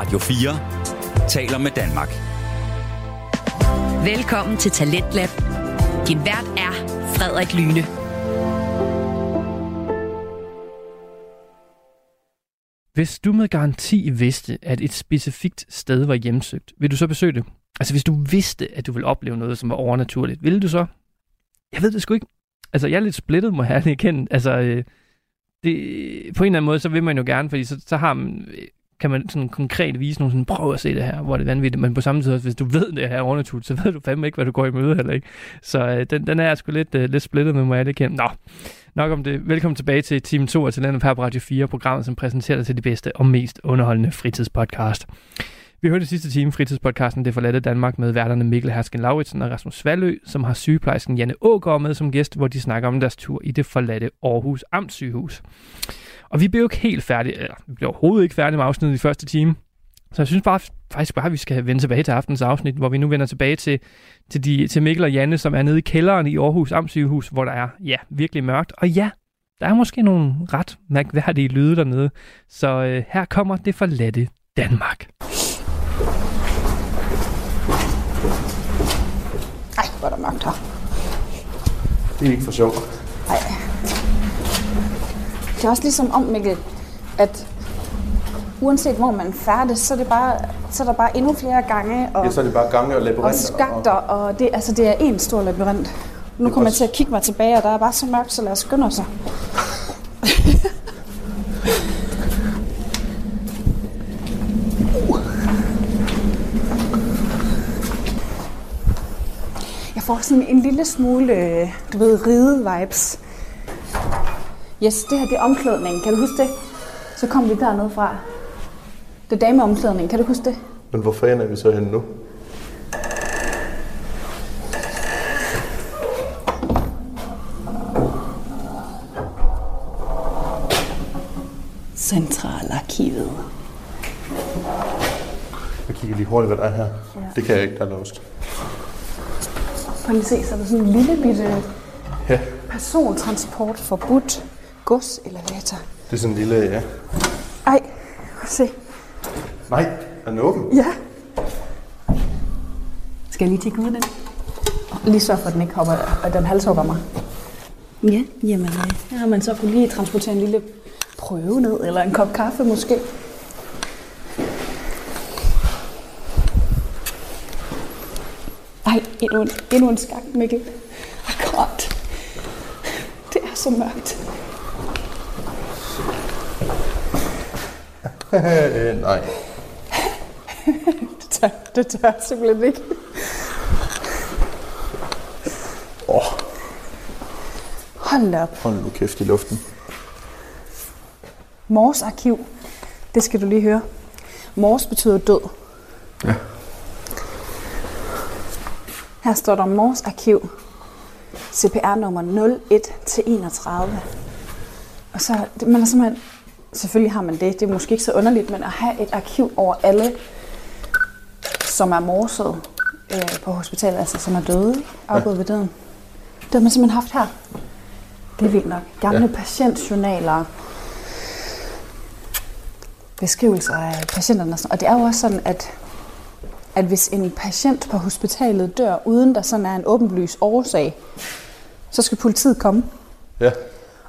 Radio 4 taler med Danmark. Velkommen til Talentlab. Din vært er Frederik Lyne. Hvis du med garanti vidste, at et specifikt sted var hjemsøgt, vil du så besøge det? Altså hvis du vidste, at du ville opleve noget, som var overnaturligt, ville du så? Jeg ved det sgu ikke. Altså jeg er lidt splittet, må jeg ærligt erkende. Altså øh, det, på en eller anden måde, så vil man jo gerne, fordi så, så har man, kan man sådan konkret vise nogen sådan, prøv at se det her, hvor det er vanvittigt. Men på samme tid, hvis du ved det her overnaturligt, så ved du fandme ikke, hvad du går i møde heller ikke. Så øh, den, den er jeg sgu lidt, øh, lidt splittet med, må jeg erkende. Nå, nok om det. Velkommen tilbage til Team 2 til Talentet på Radio 4, programmet, som præsenterer dig til de bedste og mest underholdende fritidspodcast. Vi hørte det sidste time fritidspodcasten Det forladte Danmark med værterne Mikkel Hersken Lauritsen og Rasmus Svalø, som har sygeplejersken Janne Ågaard med som gæst, hvor de snakker om deres tur i det forladte Aarhus Amtssygehus. Og vi blev jo ikke helt færdige, eller vi blev overhovedet ikke færdige med afsnittet i første time. Så jeg synes bare, faktisk bare, at vi skal vende tilbage til aftens afsnit, hvor vi nu vender tilbage til, til, de, til Mikkel og Janne, som er nede i kælderen i Aarhus Amtssygehus, hvor der er, ja, virkelig mørkt. Og ja, der er måske nogle ret mærkværdige lyde dernede. Så øh, her kommer det forladte Danmark. Ej, hvor er der mørkt her. Det er ikke for sjovt. Ej. Det er også ligesom om, Mikkel, at uanset hvor man færdes, så er, det bare, så er der bare endnu flere gange og, Ja, så er det bare gange og og labyrinter. skakter, og det, altså, det er en stor labyrint. Nu kommer jeg til at kigge mig tilbage, og der er bare så mørkt, så lad os skynde os. Jeg får sådan en lille smule, øh, du ved, ride-vibes. Yes, det her det er omklædning. Kan du huske det? Så kom vi dernede fra. Det er dameomklædning. Kan du huske det? Men hvor fanden er vi så henne nu? Centralarkivet. Jeg kigger lige hurtigt, hvad der er her. Ja. Det kan jeg ikke, der er låst. Prøv lige se, så er der sådan en lille bitte Ja, persontransport forbudt godselevator. det er sådan en lille, ja. Ej, se. Nej, er den åben? Ja. Skal jeg lige tjekke ud af den? Lige sørge for, at den ikke hopper, og den halshugger mig. Ja, jamen, øh, her har man så kunne lige transportere en lille prøve ned, eller en kop kaffe måske. Ej, endnu en, endnu en skak, Mikkel. Akkurat. Det er så mørkt. Øh, nej. Det tør, det tør jeg simpelthen ikke. Åh, oh, Hold op. hold nu kæft i luften. Mors arkiv. Det skal du lige høre. Mors betyder død. Ja. Her står der Mors arkiv. CPR nummer 01 til 31. Og så, det- man er simpelthen, selvfølgelig har man det, det er måske ikke så underligt, men at have et arkiv over alle, som er morset øh, på hospitalet, altså som er døde, afgået ved døden. Det har man simpelthen haft her. Det er vildt nok. Gamle ja. patientjournaler, beskrivelser af patienterne. og sådan- Og det er jo også sådan, at, at hvis en patient på hospitalet dør, uden der sådan er en åbenlys årsag, så skal politiet komme. Ja,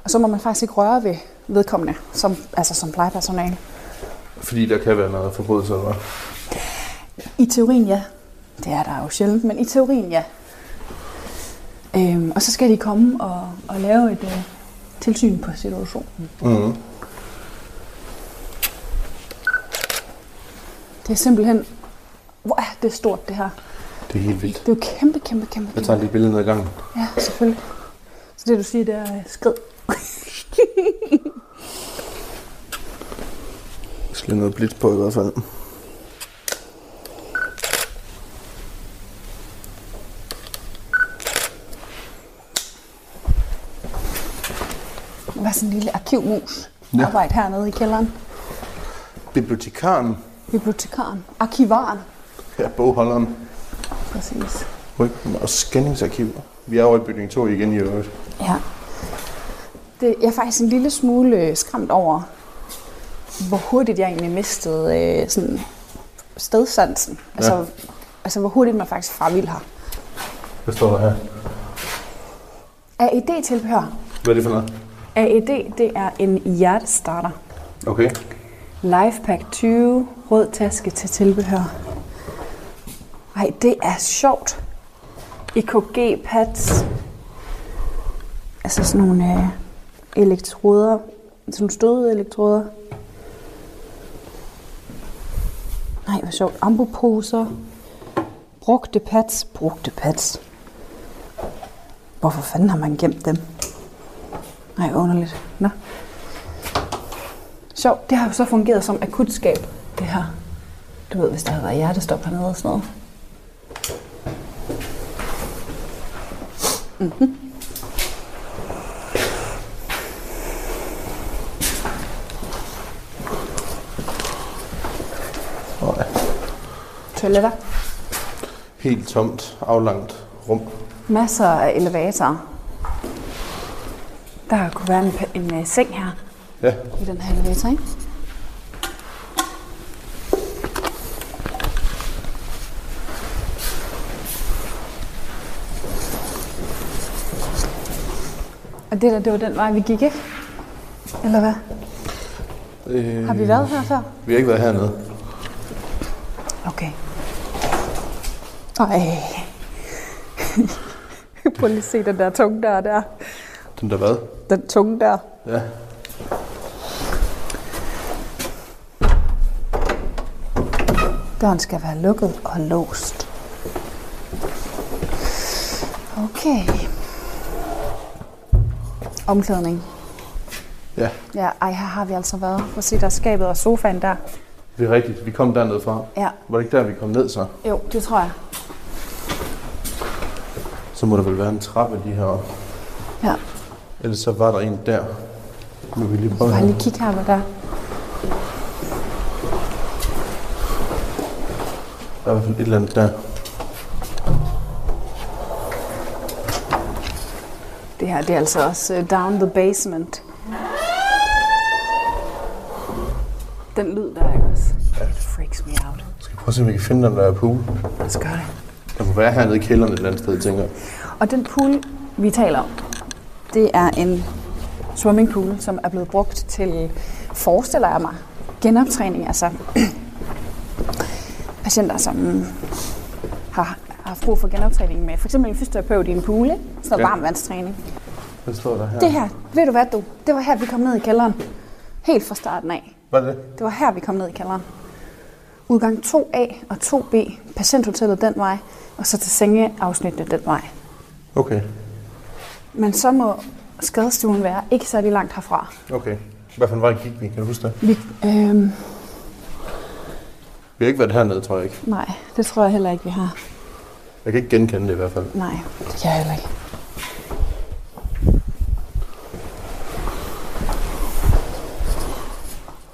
Og så må man faktisk ikke røre ved vedkommende, som, altså som plejepersonale. fordi der kan være noget forbrydelse, eller hvad? I teorien ja. Det er der jo sjældent, men i teorien ja. Øhm, og så skal de komme og, og lave et øh, tilsyn på situationen. Mm. Det er simpelthen... Hvor er det stort, det her? Det er helt vildt. Det er jo kæmpe, kæmpe, kæmpe, Jeg tager lige billedet ned ad gangen. Ja, selvfølgelig. Så det du siger, det er øh, skrid. Lige noget blitz på i hvert fald. Der var sådan en lille arkivmus. Ja. Arbejde hernede i kælderen. Bibliotekaren. Bibliotekaren. Arkivaren. Ja, bogholderen. Præcis. Ryggen og scanningsarkiv. Vi er over i bygning 2 igen i øvrigt. Ja. Det, jeg er faktisk en lille smule øh, skræmt over, hvor hurtigt jeg egentlig mistede øh, sådan stedsansen. Altså, ja. altså hvor hurtigt man faktisk farvild her. Hvad står der her? AED-tilbehør. Hvad er det for noget? AED, det er en hjertestarter. Okay. Lifepack 20, rød taske til tilbehør. Ej, det er sjovt. EKG-pads. Altså sådan nogle øh, elektroder. Sådan nogle støde elektroder. Nej, hvor sjovt. Amboposer. Brugte pads. Brugte pads. Hvorfor fanden har man gemt dem? Nej, underligt. Nå. Sjovt, det har jo så fungeret som akutskab, det her. Du ved, hvis der havde været hjertestop hernede og sådan noget. Nej. Toiletter. Helt tomt, aflangt rum. Masser af elevatorer. Der kunne være en, en uh, seng her Ja. i den her elevator, ikke? Og det der, det var den vej, vi gik, ikke? Eller hvad? Øh, Har vi været her før? Vi har ikke været hernede. Okay. Ej. Prøv lige at se den der tunge der, der. Den der hvad? Den tunge der. Ja. Døren skal være lukket og låst. Okay. Omklædning. Ja, Ja, ej, her har vi altså været. Prøv at se, der er skabet og sofaen der. det er rigtigt. Vi kom dernede fra. Ja, Var det ikke der, vi kom ned så? jo, det tror jeg. Så må der vel være en trappe lige her. Ja. Ellers så var der en der. Nu vil vi lige prøve her. lige kigge her, hvad der er. Der er i hvert fald et eller andet der. Det her, det er altså også uh, down the basement. Den lyd der, ikke også? It freaks me out. Skal vi prøve at se, om vi kan finde den der pool? Lad os gøre det. Der må være hernede i kælderen et eller andet sted, tænker jeg. Og den pool, vi taler om, det er en swimmingpool, som er blevet brugt til, forestiller jeg mig, genoptræning. Altså patienter, som har, har haft brug for genoptræning med for eksempel en fysioterapeut i en pool, ikke? sådan noget Ja. varmvandstræning. Hvad står der her? Det her, ved du hvad du, det var her, vi kom ned i kælderen. Helt fra starten af. Hvad det? Det var her, vi kom ned i kælderen. Udgang 2A og 2B, patienthotellet den vej, og så til sengeafsnittet den vej. Okay. Men så må skadestuen være ikke særlig langt herfra. Okay. Hvad for en vej gik vi? Kan du huske det? Vi, øhm, Vi har ikke været hernede, tror jeg ikke. nej, det tror jeg heller ikke, vi har. Jeg kan ikke genkende det i hvert fald. Nej, det kan jeg heller ikke.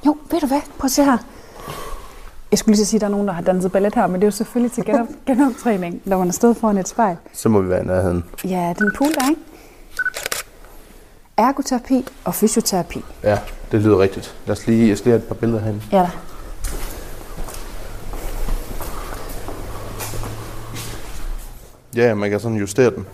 Jo, ved du hvad? Prøv at se her. Jeg skulle lige så sige, at der er nogen, der har danset ballet her, men det er jo selvfølgelig til genop, genoptræning, når man er stået foran et spejl. Så må vi være i nærheden. Ja, den pool der, ikke? Ergoterapi og fysioterapi. Ja, det lyder rigtigt. Lad os lige, jeg skal lige have et par billeder herinde. Ja da. Ja, man kan sådan justere den.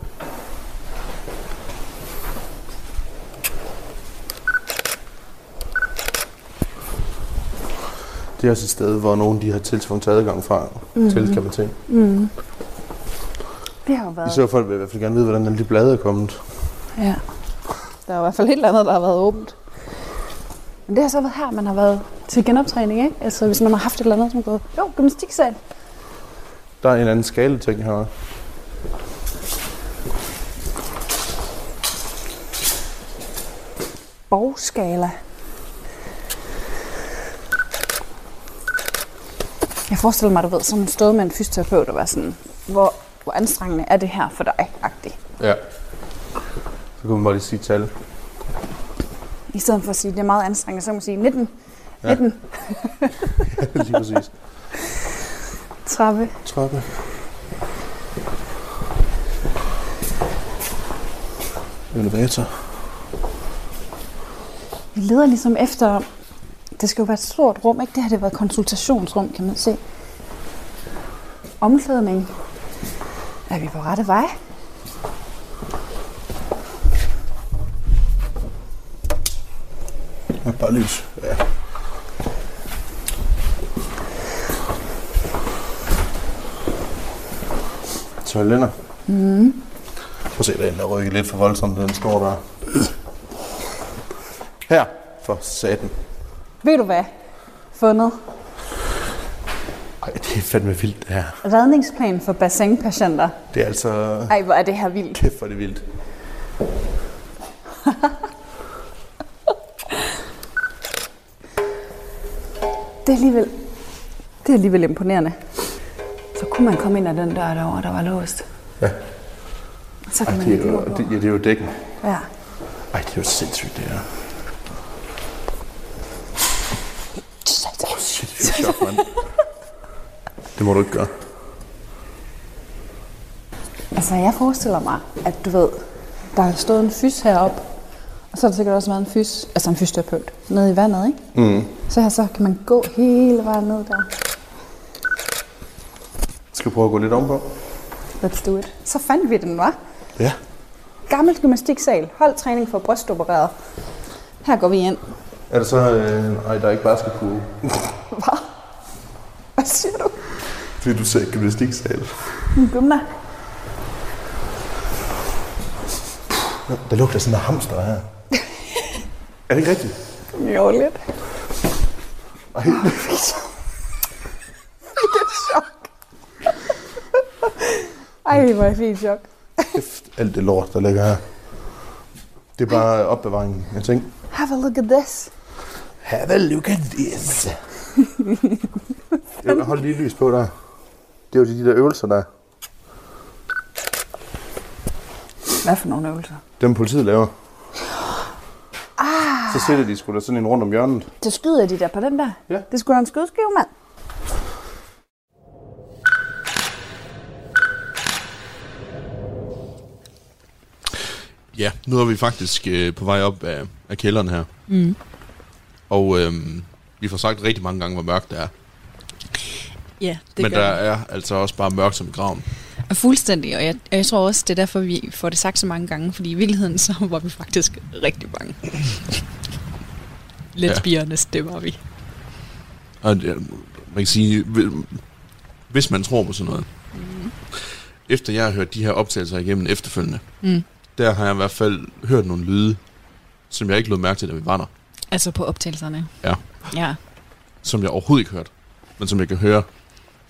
Det er også et sted, hvor nogen de har tilsvunget adgang fra mm-hmm. til, kan man sige. Det har jo været... så fald vil i hvert fald gerne vide, hvordan alle de blade er kommet. Ja. Der er i hvert fald helt andet, der har været åbent. Men det har så været her, man har været til genoptræning, ikke? Altså hvis man har haft et eller andet, som er gået... Jo, gymnastiksal. Der er en anden skala ting her. Borgskala. Jeg forestiller mig, du ved, sådan stod med en fysioterapeut og var sådan, hvor, hvor anstrengende er det her for dig, agtigt. Ja. Så kan man bare lige sige tal. I stedet for at sige, at det er meget anstrengende, så kan man sige 19, Ja. 19, lige præcis. 30. Trappe. Elevator. Vi leder ligesom efter, det skal jo være et stort rum, ikke? Det her det har været konsultationsrum, kan man se. omklædning. Er vi på rette vej? Ja, bare lys. Ja. Toiletter. Mm. Prøv at se, der er rykker lidt for voldsomt, den står der. Her, for satan. Ved du hvad? Fundet. Ej, det er fandme vildt, det her. Redningsplan for bassinpatienter. Det er altså... Ej, hvor er det her vildt. Kæft, hvor er det vildt. Det er alligevel, det er alligevel imponerende. Så kunne man komme ind ad den dør derovre, der var låst. Ja. Så Ej, kan man det er jo, det, ja, det er jo dækken. Ja. Ej, det er jo sindssygt, det her. Åh, jo chok, mand. Det må du ikke gøre. Altså, jeg forestiller mig, at du ved, der har stået en fys heroppe, og så har der sikkert også været en fys, altså en fysioterapeut, nede i vandet, ikke? Mm. Så her så kan man gå hele vejen ned der. Skal vi prøve at gå lidt ovenpå? Let's do it. Så fandt vi den, var. Ja. Gammel gymnastiksal. Holdtræning for brystopereret. Her går vi ind. Er det så... Øh, ej, der er ikke basketball. Hvad? Hvad siger du? Fordi du sagde gymnastiksal. Gymna. Der lugter sådan en hamster her. er det ikke rigtigt? Jo, lidt. Ej, Ej, hvor jeg fint chok. kæft, alt det lort, der ligger her. Det er bare opbevaringen af ting. Have a look at this. Have a look at this. Jeg hold lige lys på der. Det er jo de der øvelser der. Hvad for nogle øvelser? Dem politiet laver. Ah. Så sætter de sgu da sådan en rundt om hjørnet. Det skyder de der på den der. Ja. Det skulle da en skudskive, mand. Ja, nu er vi faktisk øh, på vej op af, af kælderen her. Mm. Og øh, vi får sagt rigtig mange gange, hvor mørkt det er. Ja, det Men gør der det. er altså også bare mørkt som i graven. Og fuldstændig, og jeg, og jeg tror også, det er derfor, vi får det sagt så mange gange, fordi i virkeligheden så var vi faktisk rigtig bange. Let's Ja. be honest, det var vi. Og det, man kan sige, hvi- hvis man tror på sådan noget, mm. efter jeg har hørt de her optagelser igennem efterfølgende, Mm. der har jeg i hvert fald hørt nogle lyde, som jeg ikke lod mærke til, da vi var der. Altså på optagelserne. Ja. Ja. Som jeg overhovedet ikke hørte, men som jeg kan høre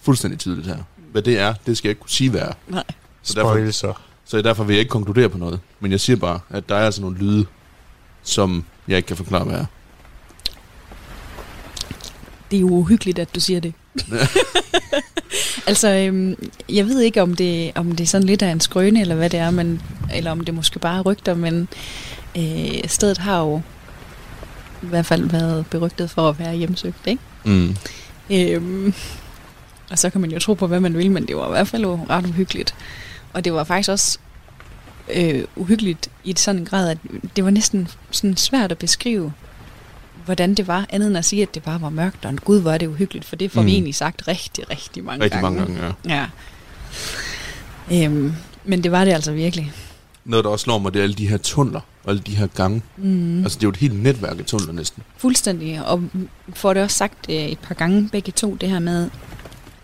fuldstændig tydeligt her. Hvad det er, det skal jeg ikke kunne sige, hvad er. Nej. Så derfor, så. så derfor vil jeg ikke konkludere på noget. Men jeg siger bare, at der er altså nogle lyde, som jeg ikke kan forklare, hvad er. Det er jo uhyggeligt, at du siger det. altså, øhm, jeg ved ikke, om det, om det er sådan lidt af en skrøne, eller hvad det er, men, eller om det måske bare er rygter, men øh, stedet har jo i hvert fald været berygtet for at være hjemsøgt, ikke? Mm. Øhm, og så kan man jo tro på, hvad man vil, men det var i hvert fald ret uhyggeligt. Og det var faktisk også øh, uhyggeligt i et sådan grad, at det var næsten sådan svært at beskrive, hvordan det var, andet end at sige, at det bare var mørkt, og en gud, hvor er det uhyggeligt, for det får mm. vi egentlig sagt rigtig, rigtig mange Rigtig gange. mange gange, ja. Ja. Øhm, men det var det altså virkelig. Noget, der også slår mig, det er alle de her tunneler og alle de her gange. Mm. Altså, det er jo et helt netværk af tunneler næsten. Fuldstændig, og får det også sagt øh, et par gange begge to, det her med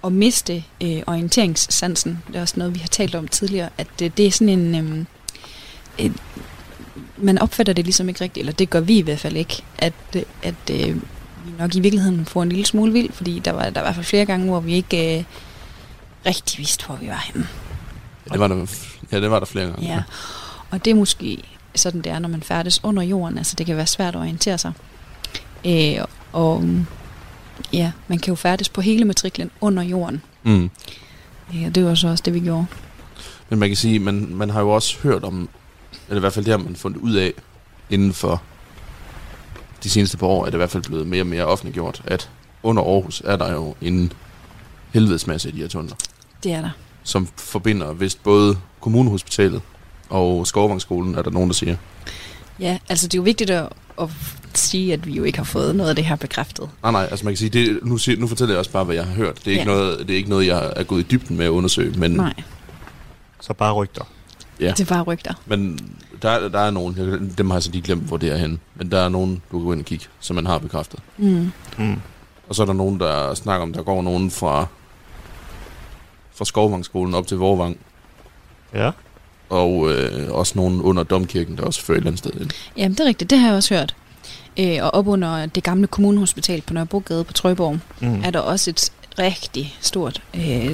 at miste øh, orienteringssansen. Det er også noget, vi har talt om tidligere, at øh, det er sådan en... Øh, et, man opfatter det ligesom ikke rigtigt, eller det gør vi i hvert fald ikke, at, øh, at øh, vi nok i virkeligheden får en lille smule vild, fordi der var, der var i hvert fald flere gange, hvor vi ikke øh, rigtig vidste, hvor vi var henne. Ja, det var der, ja, det var der flere gange. Ja. Og det er måske sådan, det er, når man færdes under jorden. Altså, det kan være svært at orientere sig. Øh, og ja, man kan jo færdes på hele matriklen under jorden. Mm. Ja, det var så også det, vi gjorde. Men man kan sige, man, man har jo også hørt om, eller i hvert fald det har man fundet ud af, inden for de seneste par år, er det i hvert fald blevet mere og mere offentliggjort, at under Aarhus er der jo en helvedesmasse af de her tunneler, Det er der. som forbinder vist både kommunehospitalet og Skovvangsskolen, er der nogen, der siger. Ja, altså det er jo vigtigt at, at sige, at vi jo ikke har fået noget af det her bekræftet. Nej, nej, altså man kan sige, det, nu, siger, nu fortæller jeg også bare, hvad jeg har hørt. Det er, ikke, Ja. noget, det er ikke noget, jeg er gået i dybden med at undersøge, men, Nej, Så bare rygter. Ja. det er bare rygter. men der, der er nogen, jeg- dem har jeg så lige glemt, hvor det er henne, men der er nogen, du kan gå ind og kigge, som man har bekræftet. Mm. Mm. Og så er der nogen, der snakker om, der går nogen fra, fra Skovvangskolen op til Vorvang, Ja. og øh, også nogen under Domkirken, der også fører et eller andet sted ind. Jamen, det er rigtigt. Det har jeg også hørt. Øh, og op under det gamle kommunehospital på Nørrebrogade på Trøjborg, Mm. er der også et rigtig stort øh,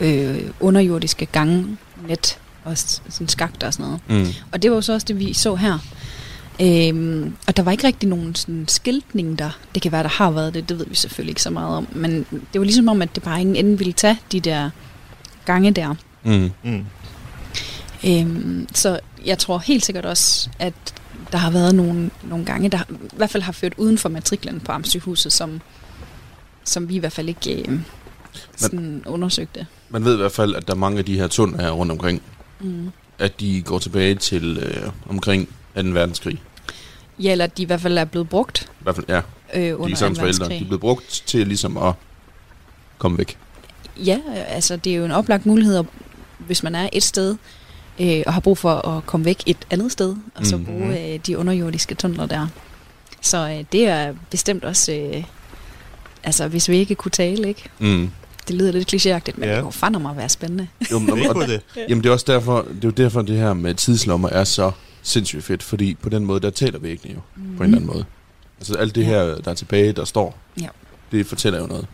øh, underjordiske gangnet og sådan skakter og sådan noget. Mm. Og det var jo så også det, vi så her. Øhm, og der var ikke rigtig nogen sådan skiltning der. Det kan være, der har været det, det ved vi selvfølgelig ikke så meget om. Men det var ligesom om, at det bare ingen ende ville tage de der gange der. Mm. Mm. Øhm, så jeg tror helt sikkert også, at der har været nogle, nogle gange, der i hvert fald har ført uden for matriklen på Amtssygehuset, som, som vi i hvert fald ikke øh, sådan undersøgte. Man ved i hvert fald, at der er mange af de her tunder her rundt omkring, Mm. at de går tilbage til øh, omkring 2. verdenskrig. Ja, eller at de i hvert fald er blevet brugt I hvert fald, ja, øh, de under er sagens 2. forældre. De er blevet brugt til ligesom at komme væk. Ja, altså det er jo en oplagt mulighed, at- hvis man er et sted øh, og har brug for at komme væk et andet sted, og så Mhm. bruge øh, de underjordiske tunneler der. Så øh, det er bestemt også, øh, altså hvis vi ikke kunne tale, ikke? Mm. Det lyder lidt klichéagtigt, men Ja. det kunne fandme mig være spændende. Jo, men, Det og, det. jamen det er også derfor, det er jo derfor, det her med tidslommer er så sindssygt fedt, fordi på den måde, der taler væggene jo, mm. på en eller anden måde. Altså alt det Ja. her, der er tilbage, der står, Ja. det fortæller jo noget.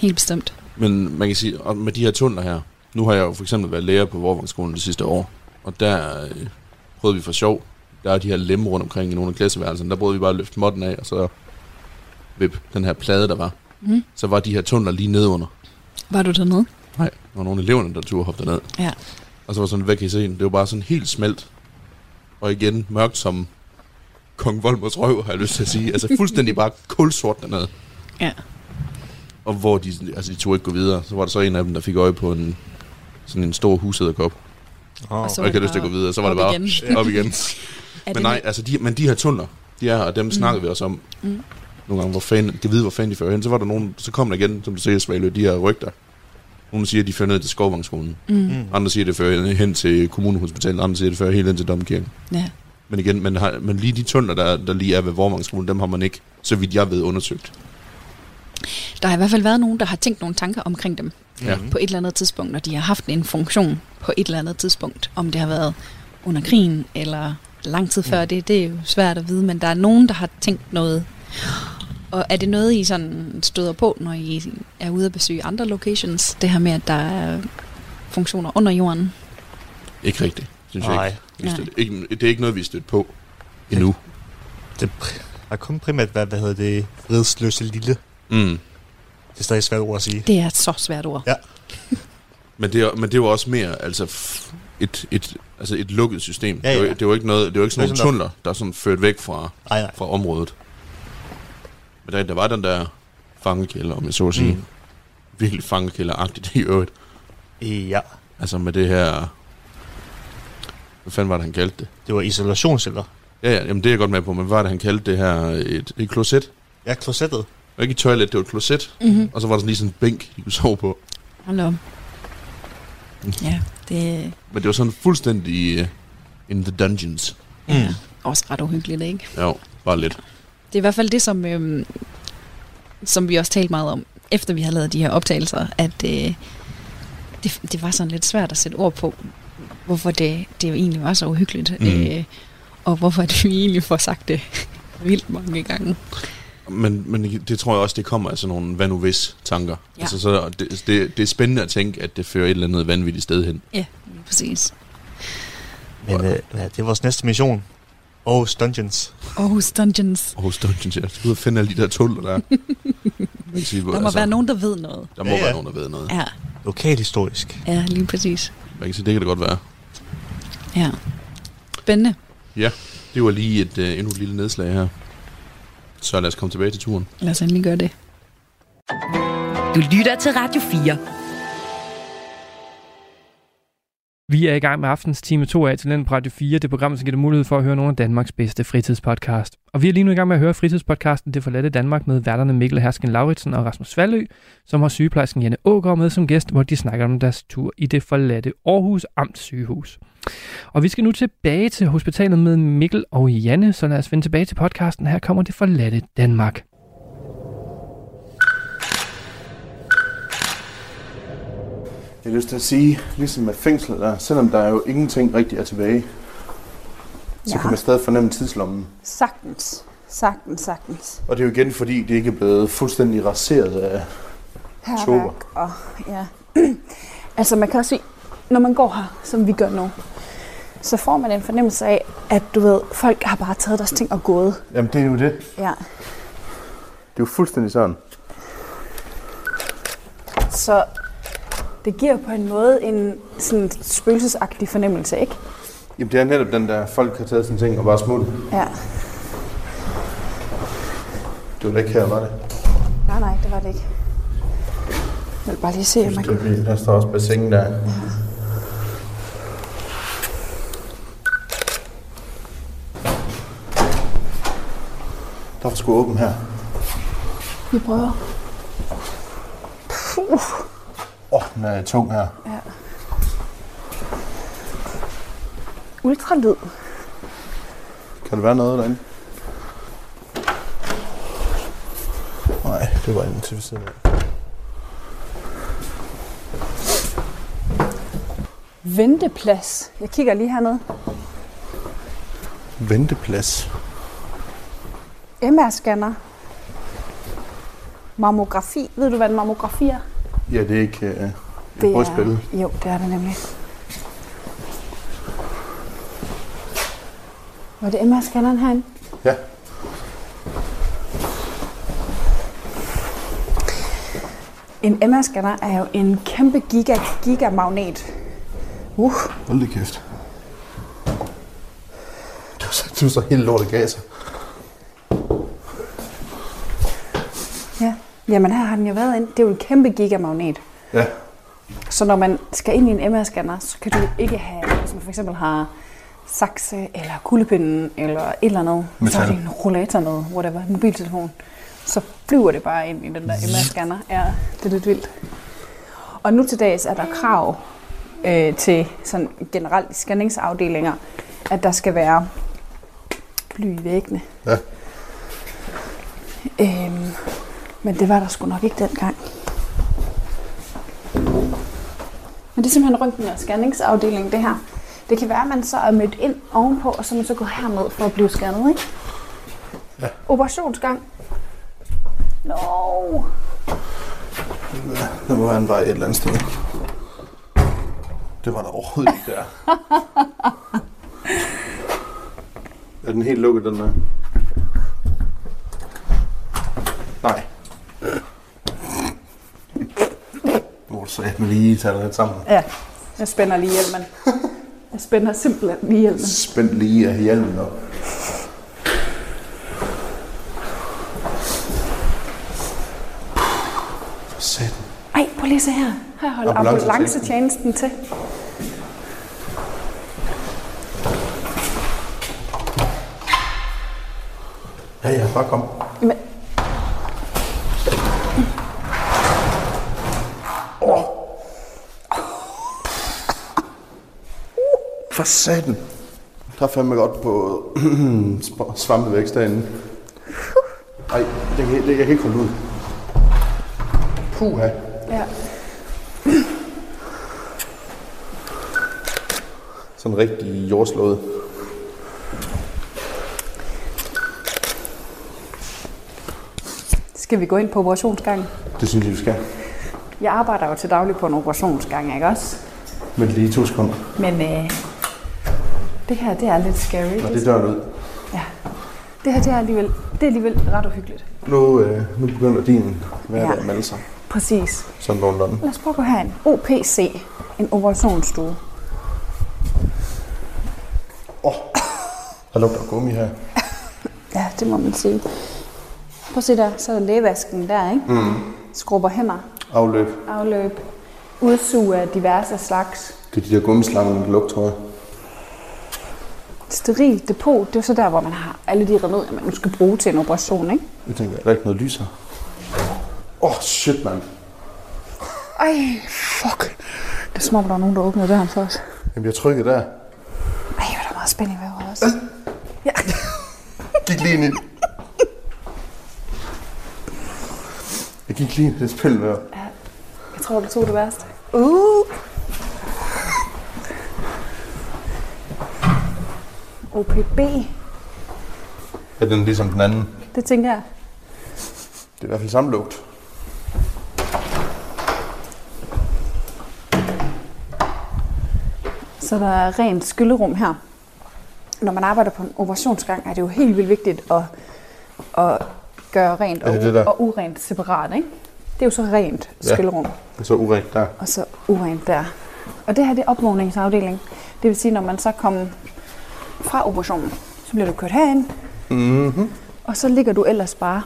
Helt bestemt. Men man kan sige, og med de her tunneler her, nu har jeg jo for eksempel været lærer på Vorvangsskolen det sidste år, og der øh, prøvede vi for sjov, der er de her lemme rundt omkring i nogle af klasseværelserne, der prøvede vi bare at løfte modden af, og så vip den her plade, der var. Mm. Så var de her tunneler lige nede under. Var du dernede? Nej, der var nogle af eleverne, der turde hoppe derned. Ja. Og så var sådan, hvad kan I se? Det var bare sådan helt smelt. Og igen, mørkt som Kong Volmers røv, har jeg lyst til at sige. Altså fuldstændig bare kulsort dernede. Ja. Og hvor de, altså de tog ikke gå videre. Så var der så en af dem, der fik øje på en, sådan en stor husæderkop. Oh. Og så Og det havde lyst til at gå videre. Så var det bare igen. op igen. Men nej, altså de, men de her tunneler, de er her, og dem mm. snakkede vi også om. Mm. Nogle gange, hvor fanden, de ved, hvor fanden de fører hen. Så var der nogen, så kom der igen, som du siger, Svalø, de her rygter. Nogle siger, at de fører ned til Skovvangsskolen. Mm. Mm. Andre siger, at det fører hen til kommunehospitalet. Andre siger, at det fører helt ind til Domkirken. Ja. Men igen, man har, men lige de tunneler, der, der lige er ved Vorvangsskolen, dem har man ikke, så vidt jeg ved, undersøgt. Der har i hvert fald været nogen, der har tænkt nogle tanker omkring dem Ja. Mm. på et eller andet tidspunkt, og de har haft en funktion på et eller andet tidspunkt. Om det har været under krigen eller lang tid før, Mm. det, det er jo svært at vide, men der er nogen, der har tænkt noget. Og er det noget, I sådan støder på, når I er ude at besøge andre locations? Det her med, at der er funktioner under jorden? Ikke rigtigt, synes jeg Nej, ikke. Jeg synes, det, ikke. Det er ikke noget, vi er stødt på endnu. det pr- har kun primært været, hvad hedder det, vridsløse lille. Mm. Det er stadig et svært ord at sige. Det er et så svært ord. Men, det er, men det er jo også mere altså, et, et, altså et lukket system. Ja, Det, er jo, ja. det er jo ikke, noget, det er jo ikke sådan nogle er sådan, tunneler, der er sådan ført væk fra, Nej, nej. fra området. Men der, der var den der fangekælder, om jeg så at sige. Mm. Mm. Virkelig fangekælderagtigt i øvrigt. Ja, Altså med det her... Hvad fanden var det, han kaldte det? det var isolationsceller. Ja, ja, jamen det er jeg godt med på, men hvad var det, han kaldte det her? Et, et kloset? Ja, klosettet. Det var ikke et toilet, det var et kloset. Mm-hmm. Og så var der sådan lige sådan en bænk, de kunne sove på. Hold op. Ja, det Men det var sådan fuldstændig uh, in the dungeons. er ja, også ret uhyggeligt, ikke? Jo, bare lidt. Det er i hvert fald det, som, øhm, som vi også talte meget om, efter vi har lavet de her optagelser, at øh, det, det var sådan lidt svært at sætte ord på, hvorfor det, det jo egentlig var så uhyggeligt, Mm. mm. øh, og hvorfor at vi egentlig får sagt det vildt mange gange. Men, men det tror jeg også, det kommer af sådan nogle hvad nu hvis tanker. Ja. Ja. Altså, så det, det, det er spændende at tænke, at det fører et eller andet vanvittigt sted hen. Ja, lige præcis. Men øh, ja, det er vores næste mission. Aarhus Dungeons. Aarhus Dungeons. Aarhus Dungeons, ja. Du ud og finde alle de der tuller der. Sige, Der må altså, være nogen, der ved noget. Der må Ja, ja, ja. være nogen, der ved noget. Ja, Lokalhistorisk. ja lige præcis. Man kan sige, det kan det godt være. Ja. Spændende. Det var lige et uh, endnu et lille nedslag her. Så lad os komme tilbage til turen. Lad os endelig gøre det. Du lytter til Radio 4. Vi er i gang med aftens time 2 af til på Radio 4, det program, som giver dig mulighed for at høre nogle af Danmarks bedste fritidspodcast. Og vi er lige nu i gang med at høre fritidspodcasten Det forladte Danmark med værterne Mikkel Hersken Lauritsen og Rasmus Valø, som har sygeplejersken Janne Ågaard med som gæst, hvor de snakker om deres tur i det forladte Aarhus Amt sygehus. Og vi skal nu tilbage til hospitalet med Mikkel og Janne, så lad os vende tilbage til podcasten. Her kommer det forladte Danmark. Jeg har lyst til at sige, ligesom med fængslet der, selvom der jo ingenting rigtig er tilbage, så Ja. kan man stadig fornemme tidslommen. Sagtens. Sagtens, sagtens. Og det er jo igen, fordi det ikke er blevet fuldstændig raseret af... Herværk og ja. altså man kan også sige, når man går her, som vi gør nu, så får man en fornemmelse af, at du ved, folk har bare taget deres ting og gået. Jamen, det er jo det. Ja. Det er jo fuldstændig sådan. Så det giver på en måde en sådan spøgelsesagtig fornemmelse, ikke? Jamen, det er netop den der, folk har taget sine ting og bare smut. Ja. Det var da ikke her, var det? Nej, nej, det var det ikke. Jeg vil bare lige se, om man kan... er. Der står også bassin der. Der var sgu åben her. Vi prøver. Puh. Åh, oh, den er tung her. Ja. Ultralyd. Kan der være noget derinde? Nej, det var inde til ved siden af. Venteplads. Jeg kigger lige hernede. Venteplads. MR-scanner. Mammografi. Ved du, hvad en mammografi er? Ja, det er ikke uh, et Det er, jo, det er det nemlig. Var det MR-scanneren herinde? Ja. En MR-scanner er jo en kæmpe giga, gigamagnet. Uh, Hold da kæft. Du så, du så helt lortet gaser. ja. Jamen her har den jo været ind. Det er jo en kæmpe gigamagnet. Ja. Så når man skal ind i en MR-scanner, så kan du ikke have, hvis man for eksempel har sakse, eller kuglepinden, eller et eller andet, så er Metal. det en rollator noget, whatever, mobiltelefon. Så flyver det bare ind i den der MR-scanner. Ja, det er lidt vildt. Og nu til dags er der krav øh, til sådan generelt scanningsafdelinger, at der skal være bly i væggene. Ja. Øhm, men det var der sgu nok ikke dengang. Men det er simpelthen røntgen- og scanningsafdelingen, det her. Det kan være, at man så er mødt ind ovenpå, og så man så gået herned for at blive scannet, ikke? Ja. Operationsgang. No. Der må være en vej et eller andet sted. Det var der overhovedet ikke der. er den helt lukket, den der? Nej. Må du så med lige tage det lidt sammen. Ja, jeg spænder lige hjelmen. Jeg spænder simpelthen lige hjelmen. Spændt lige af hjelmen op. For satan. Ej, prøv lige se her. Her holder ambulancetjenesten til. Ja, ja, bare kom. Men, For satan. Der er fandme godt på svampevækst derinde. Ej, det kan, det, jeg kan ikke holde ud. Puha. ja. Sådan rigtig jordslået. Skal vi gå ind på operationsgangen? Det synes jeg, vi skal. Jeg arbejder jo til daglig på en operationsgang, ikke også? Men lige to sekunder. Men øh, det her, det er lidt scary. Nå, det døren ud. Ja. Det her, det er alligevel, det er alligevel ret uhyggeligt. Nu, øh, nu begynder din hverdag Ja. at melde sig. Præcis. Sådan nogenlunde. Lad os prøve at gå herind. OPC. En operationsstue. Åh, oh, der lugter gummi her. Ja, det må man sige. Prøv at se der, så er der lægevasken der, ikke? Mm. Skrubber hænder, Afløb. afløb, udsug af diverse slags. Det er de der gummislanger, man kan lugte, tror jeg. Steril depot, det er så der, hvor man har alle de remedier, man nu skal bruge til en operation, ikke? Jeg tænker, er der ikke noget lys her? Åh, oh, shit, mand. Ej, fuck. Det er som om, der er nogen, der åbner døren for os. Jamen, jeg trykker der. Ej, hvor er der meget spænding ved os. Ja. Gik lige ind i Jeg gik lige ind i det spil med. Jeg tror, du tog det værste. Uh. OPB, Er den ligesom den anden? det tænker jeg. Det er i hvert fald samme lugt. Så der er rent skyllerum her. Når man arbejder på en operationsgang, er det jo helt vildt vigtigt at, at gøre rent det og, det der? og urent separat. Ikke? Det er jo så rent Ja. skyllerum, Det er så urent der. og så urent der. Og det her det er opvågningsafdeling. Det vil sige, når man så kommer fra operationen, så bliver du kørt herind, Mm-hmm. og så ligger du ellers bare.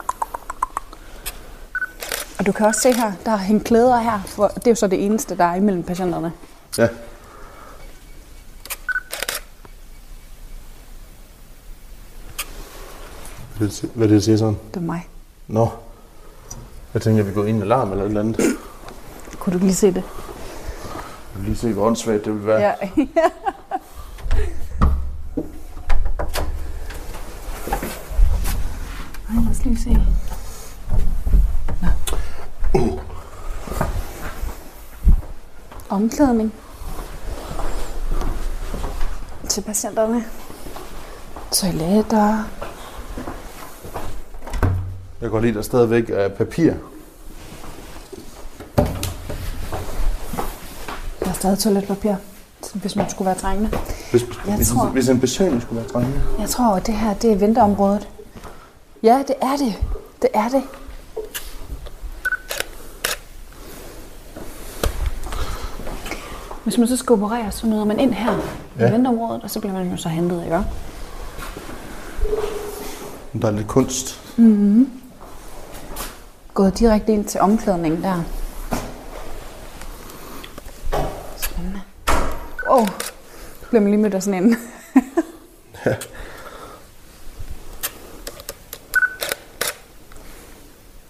Og du kan også se her, der er hængt klæder her, for det er jo så det eneste, der er imellem patienterne. Ja. Hvad er det, er der siger sådan? Det er mig. Nå. Jeg tænker, at vi går ind i alarm eller et eller andet. Kunne du lige se det? Jeg vil lige se, hvor åndssvagt det vil være. Ja. Os lige se. Nå. Omklædning. Til patienterne. Toiletter. Jeg lide, at der stadigvæk er papir. Der er stadig toiletpapir, hvis man skulle være trængende. Hvis, Jeg hvis, tror- hvis en besøgende skulle være trængende. Jeg tror, at det her det er venteområdet. Ja, det er det. Det er det. Hvis man så skal operere, så møder man ind her ja. Ja. i venteområdet, og så bliver man jo så hentet, ikke? Der er lidt kunst. Gået direkte ind til omklædningen der. Spændende. Åh, oh, bliver man lige mødt af sådan en. Det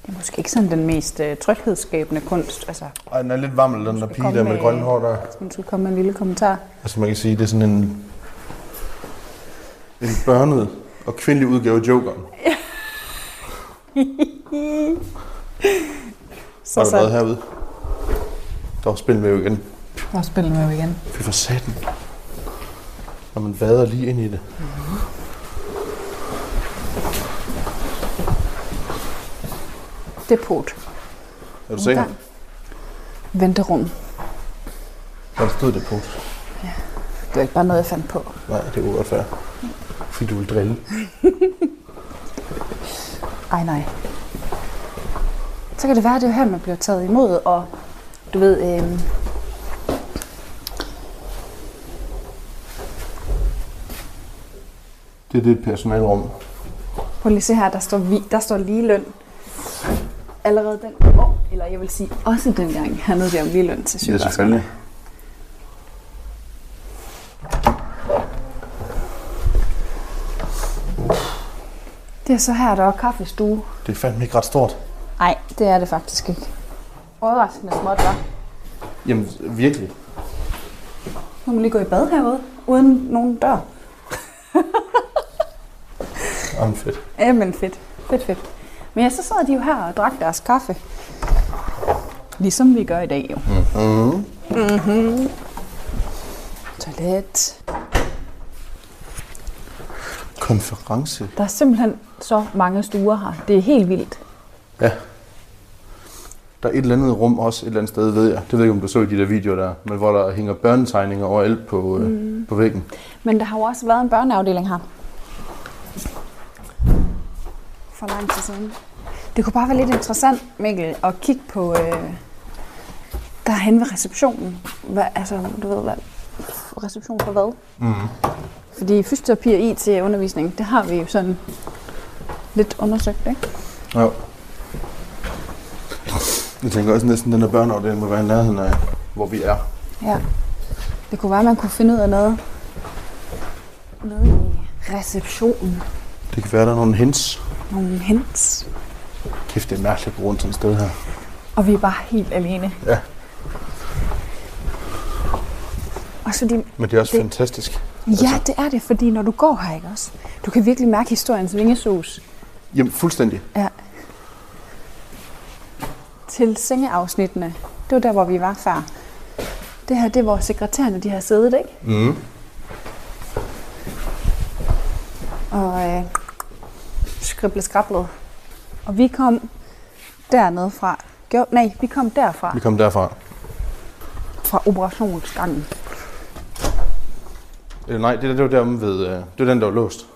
er måske ikke sådan den mest uh, tryghedsskabende kunst. Altså, Ej, den er lidt vammel, den der pige der med det grønne hår der. man skulle komme med en lille kommentar. Altså man kan sige, det er sådan en, en børnet og kvindelig udgave af Jokeren. Så, Har du været herude? Der var spil med jo igen. Og spille med igen. Fy for satan. Når man vader lige ind i det. Depot. Er du sikker? Venterum. Der stod det på. Det er ikke bare noget, jeg fandt på. Nej, det kunne godt være. Fordi du vil drille. Ej, nej. Så kan det være, at det er her, man bliver taget imod, og du ved, øh, Det er det personalrum. prøv lige se her, der står, vi, der står lige løn. Allerede den år, eller jeg vil sige også dengang, hernede der om lige løn til Ja, sygeplejersker. selvfølgelig. Det er så her, der er kaffestue. Det er fandme ikke ret stort. Nej, det er det faktisk ikke. Overraskende småt, hva'? Jamen, virkelig. Nu må man lige gå i bad herude, uden nogen dør. Jamen fedt. Jamen fedt. Fedt, fedt. Men ja, så sad de jo her og drak deres kaffe. Ligesom vi gør i dag jo. Mm-hmm. Mm-hmm. Toilet. Konference. Der er simpelthen så mange stuer her. Det er helt vildt. Ja. Der er et eller andet rum også et eller andet sted, ved jeg. Det ved jeg ikke, om du så i de der videoer der. Men hvor der hænger børnetegninger overalt på, mm. på væggen. Men der har jo også været en børneafdeling her. For lang tid siden. Det kunne bare være lidt interessant, Mikkel, at kigge på øh, derhen ved receptionen. Hvad, altså, du ved hvad? Reception for hvad? Mm. Fordi fysioterapi og IT-undervisning, det har vi jo sådan lidt undersøgt, ikke? Ja. Jeg tænker også næsten, at den her børneafdeling må være i nærheden af, hvor vi er. Ja. Det kunne være, at man kunne finde ud af noget, noget i receptionen. Det kan være, der er nogle hints. Nogle hints. Kæft, det er mærkeligt at gå rundt sådan et sted her. Og vi er bare helt alene. Ja. Også fordi, Men det er også Det- fantastisk. ja, det er det, fordi når du går her, ikke også? Du kan virkelig mærke historiens vingesus. Jamen, fuldstændig. Ja. Til sengeafsnittene. Det var der, hvor vi var før. Det her, det er, hvor sekretærerne de har siddet, ikke? Mm. Og øh, skrible skrablet. Og vi kom dernede fra. Gjorde, nej, vi kom derfra. Vi kom derfra. Fra operationsgangen. Øh, nej, det, der, det var derom ved... Øh, det var den, der var låst.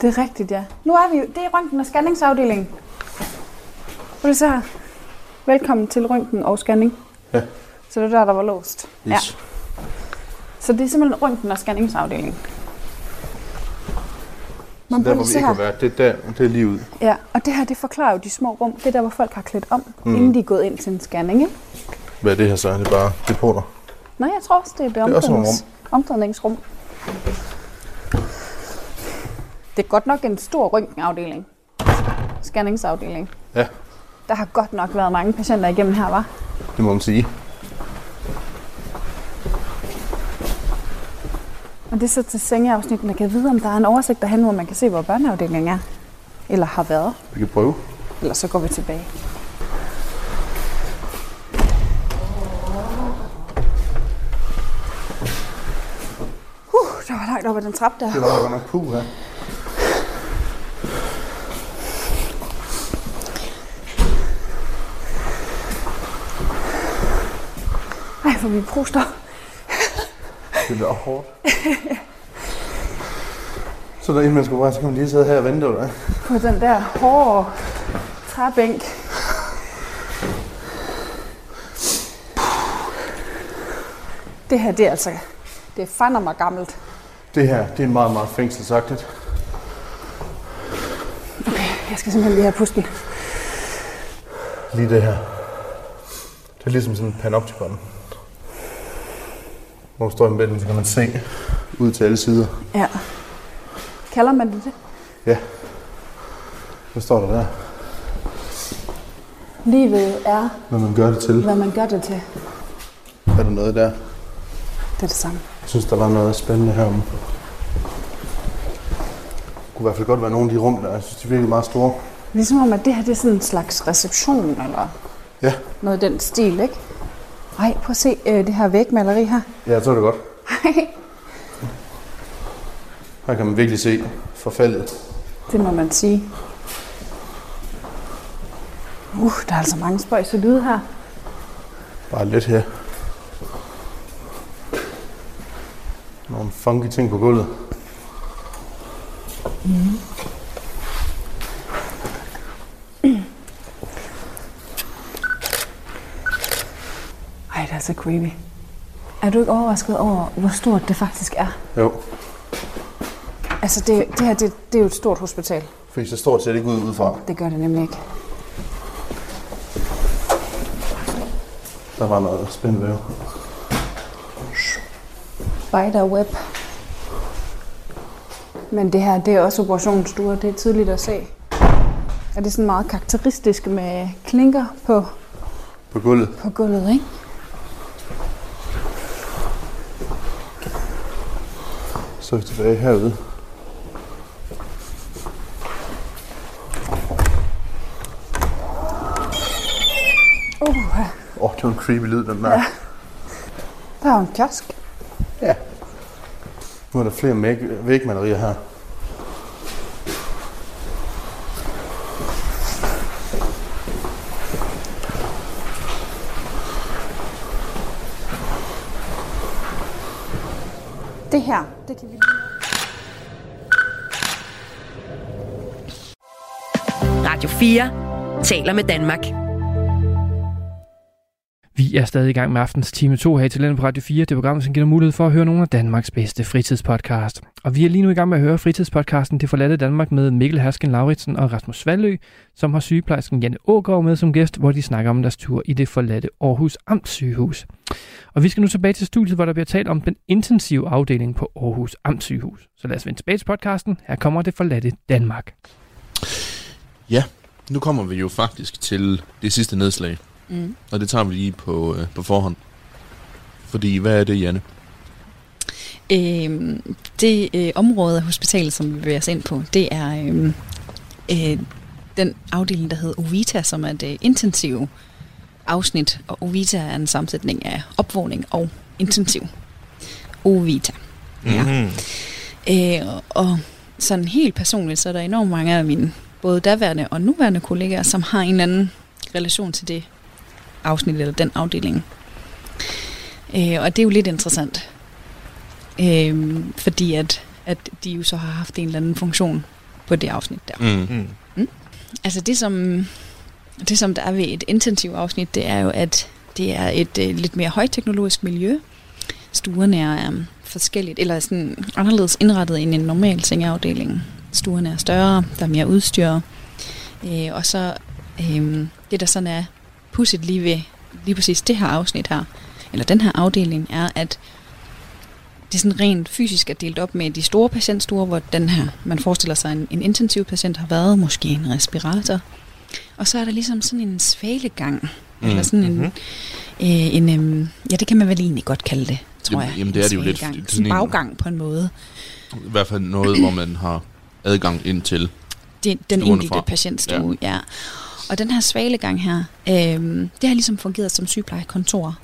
Det er rigtigt, ja. Nu er vi jo, det er røntgen- og scanningsafdelingen. Hvor det så her? Velkommen til røntgen og scanning. Ja. Så det var der, der var låst. Ja. Yes. Så det er simpelthen røntgen- og scanningsafdelingen. Så Men der, hvor vi ikke har været, det er, der, det er lige ud. Ja, og det her, det forklarer jo de små rum. Det er der, hvor folk har klædt om, mm. inden de er gået ind til en scanning, ikke? Hvad er det her så? Det er bare depoter. Nej, jeg tror også, det er det Det er også omklædnings- omklædningsrum. Det er godt nok en stor røntgenafdeling. Scanningsafdeling. Ja, Der har godt nok været mange patienter igennem her, var. det må man sige. Og det er så til sengeafsnitten, der kan vide, om der er en oversigt derhen, hvor man kan se, hvor børneafdelingen er. Eller har været. Vi kan prøve. Eller så går vi tilbage. Uh, der var langt op ad den trap der. Det var da godt nok puh her. Ej, for vi pruster. Det er hårdt. Så der inden man skulle bare, så kan man lige sidde her og vente, eller? På den der hårde træbænk. Det her, det er altså... Det er fandme mig gammelt. Det her, det er meget, meget fængselsagtigt. Jeg skal simpelthen lige have pusten. Lige det her. Det er ligesom sådan en panoptikon. Hvor står i midten, så kan man se ud til alle sider. Ja. Kalder man det det? Ja. Hvad står der der? Livet er, Hvad man gør det til. hvad man gør det til. Er der noget der? Det er det samme. Jeg synes, der var noget spændende herom. Det kunne i hvert fald godt være nogle af de rum, der jeg synes, de virkelig meget store. Ligesom om, at det her det er sådan en slags reception, eller Ja, noget i den stil, ikke? Ej, prøv at se øh, det her vægmaleri her. ja så er det godt. Her kan man virkelig se forfaldet. det må man sige. Uh, der er altså mange spøjse lyde her. Bare lidt her. Nogle funky ting på gulvet. Det er altså creepy. Er du ikke overrasket over, hvor stort det faktisk er? Jo, Altså, det, det her, det, det er jo et stort hospital. fordi så stort set ikke ud udefra. Det gør det nemlig ikke. Der var noget spændende ved. Spiderweb. Men det her, det er også operationsstue, det er tydeligt at se. Og det er sådan meget karakteristisk med klinker på, På gulvet. på gulvet, ikke? Så er vi tilbage herude. Uh, Åh, oh, det var en creepy lyd, den der. Ja. der er jo en kiosk. ja. Nu er der flere væg- vægmalerier her. Det her, det kan vi Radio 4 taler med Danmark. Vi er stadig i gang med aftens time 2 her i Talent på Radio 4, det program, som giver mulighed for at høre nogle af Danmarks bedste fritidspodcast. Og vi er lige nu i gang med at høre fritidspodcasten Det forladte Danmark med Mikkel Hersken Lauritsen og Rasmus Svalø, som har sygeplejersken Janne Ågaard med som gæst, hvor de snakker om deres tur i det forladte Aarhus Amtssygehus. Og vi skal nu tilbage til studiet, hvor der bliver talt om den intensive afdeling på Aarhus Amtssygehus. Så lad os vende tilbage til podcasten. Her kommer det forladte Danmark. Ja, nu kommer vi jo faktisk til det sidste nedslag. Mm. Og det tager vi lige på, øh, på forhånd. Fordi, hvad er det, Janne? Øh, det øh, område af hospitalet, som vi bevæger os ind på, det er øh, øh, den afdeling, der hedder Ovita, som er det intensive afsnit. Og Ovita er en sammensætning af opvågning og intensiv. Ovita. Ja. Mm-hmm. Øh, og- og sådan helt personligt, så er der enormt mange af mine både daværende og nuværende kollegaer, som har en eller anden relation til det afsnit eller den afdeling. Øh, og det er jo lidt interessant. Øh, fordi at, at de jo så har haft en eller anden funktion på det afsnit der. Mm. Mm. Altså det som, det som der er ved et intensivt afsnit, det er jo, at det er et øh, lidt mere højteknologisk miljø. Stuerne er um, forskelligt, eller sådan anderledes indrettet end en normal sengeafdeling. Stuerne er større, der er mere udstyr. Øh, og så øh, det, der sådan er pudset lige ved lige præcis det her afsnit her, eller den her afdeling, er, at det sådan rent fysisk er delt op med de store patientstuer, hvor den her, man forestiller sig, en, en intensiv patient har været, måske en respirator. Og så er der ligesom sådan en svalegang, mm. eller sådan en, mhm. øh, en øhm, ja, det kan man vel egentlig godt kalde det, tror Jamen- jeg. jamen, det er det jo lidt, er Sådan en baggang på en måde. I hvert fald noget, hvor man har adgang ind til. Det, den enkelte fra. patientstue, ja. ja. Og den her svalegang her, øh, det har ligesom fungeret som sygeplejekontor.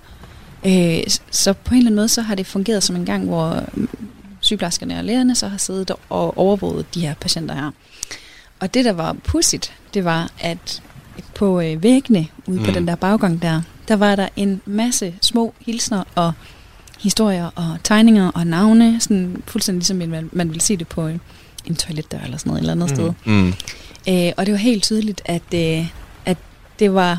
Øh, så på en eller anden måde, så har det fungeret som en gang, hvor mm, sygeplejerskerne og lægerne så har siddet og overvåget de her patienter her. Og det, der var pudsigt, det var, at på øh, væggene ude mm. på Mm. den der baggang der, der var der en masse små hilsner og historier og tegninger og navne, sådan fuldstændig ligesom man, man ville se det på en, en toiletdør eller sådan noget, et eller andet Mm. sted. Mm. Øh, og det var helt tydeligt, at, øh, at det var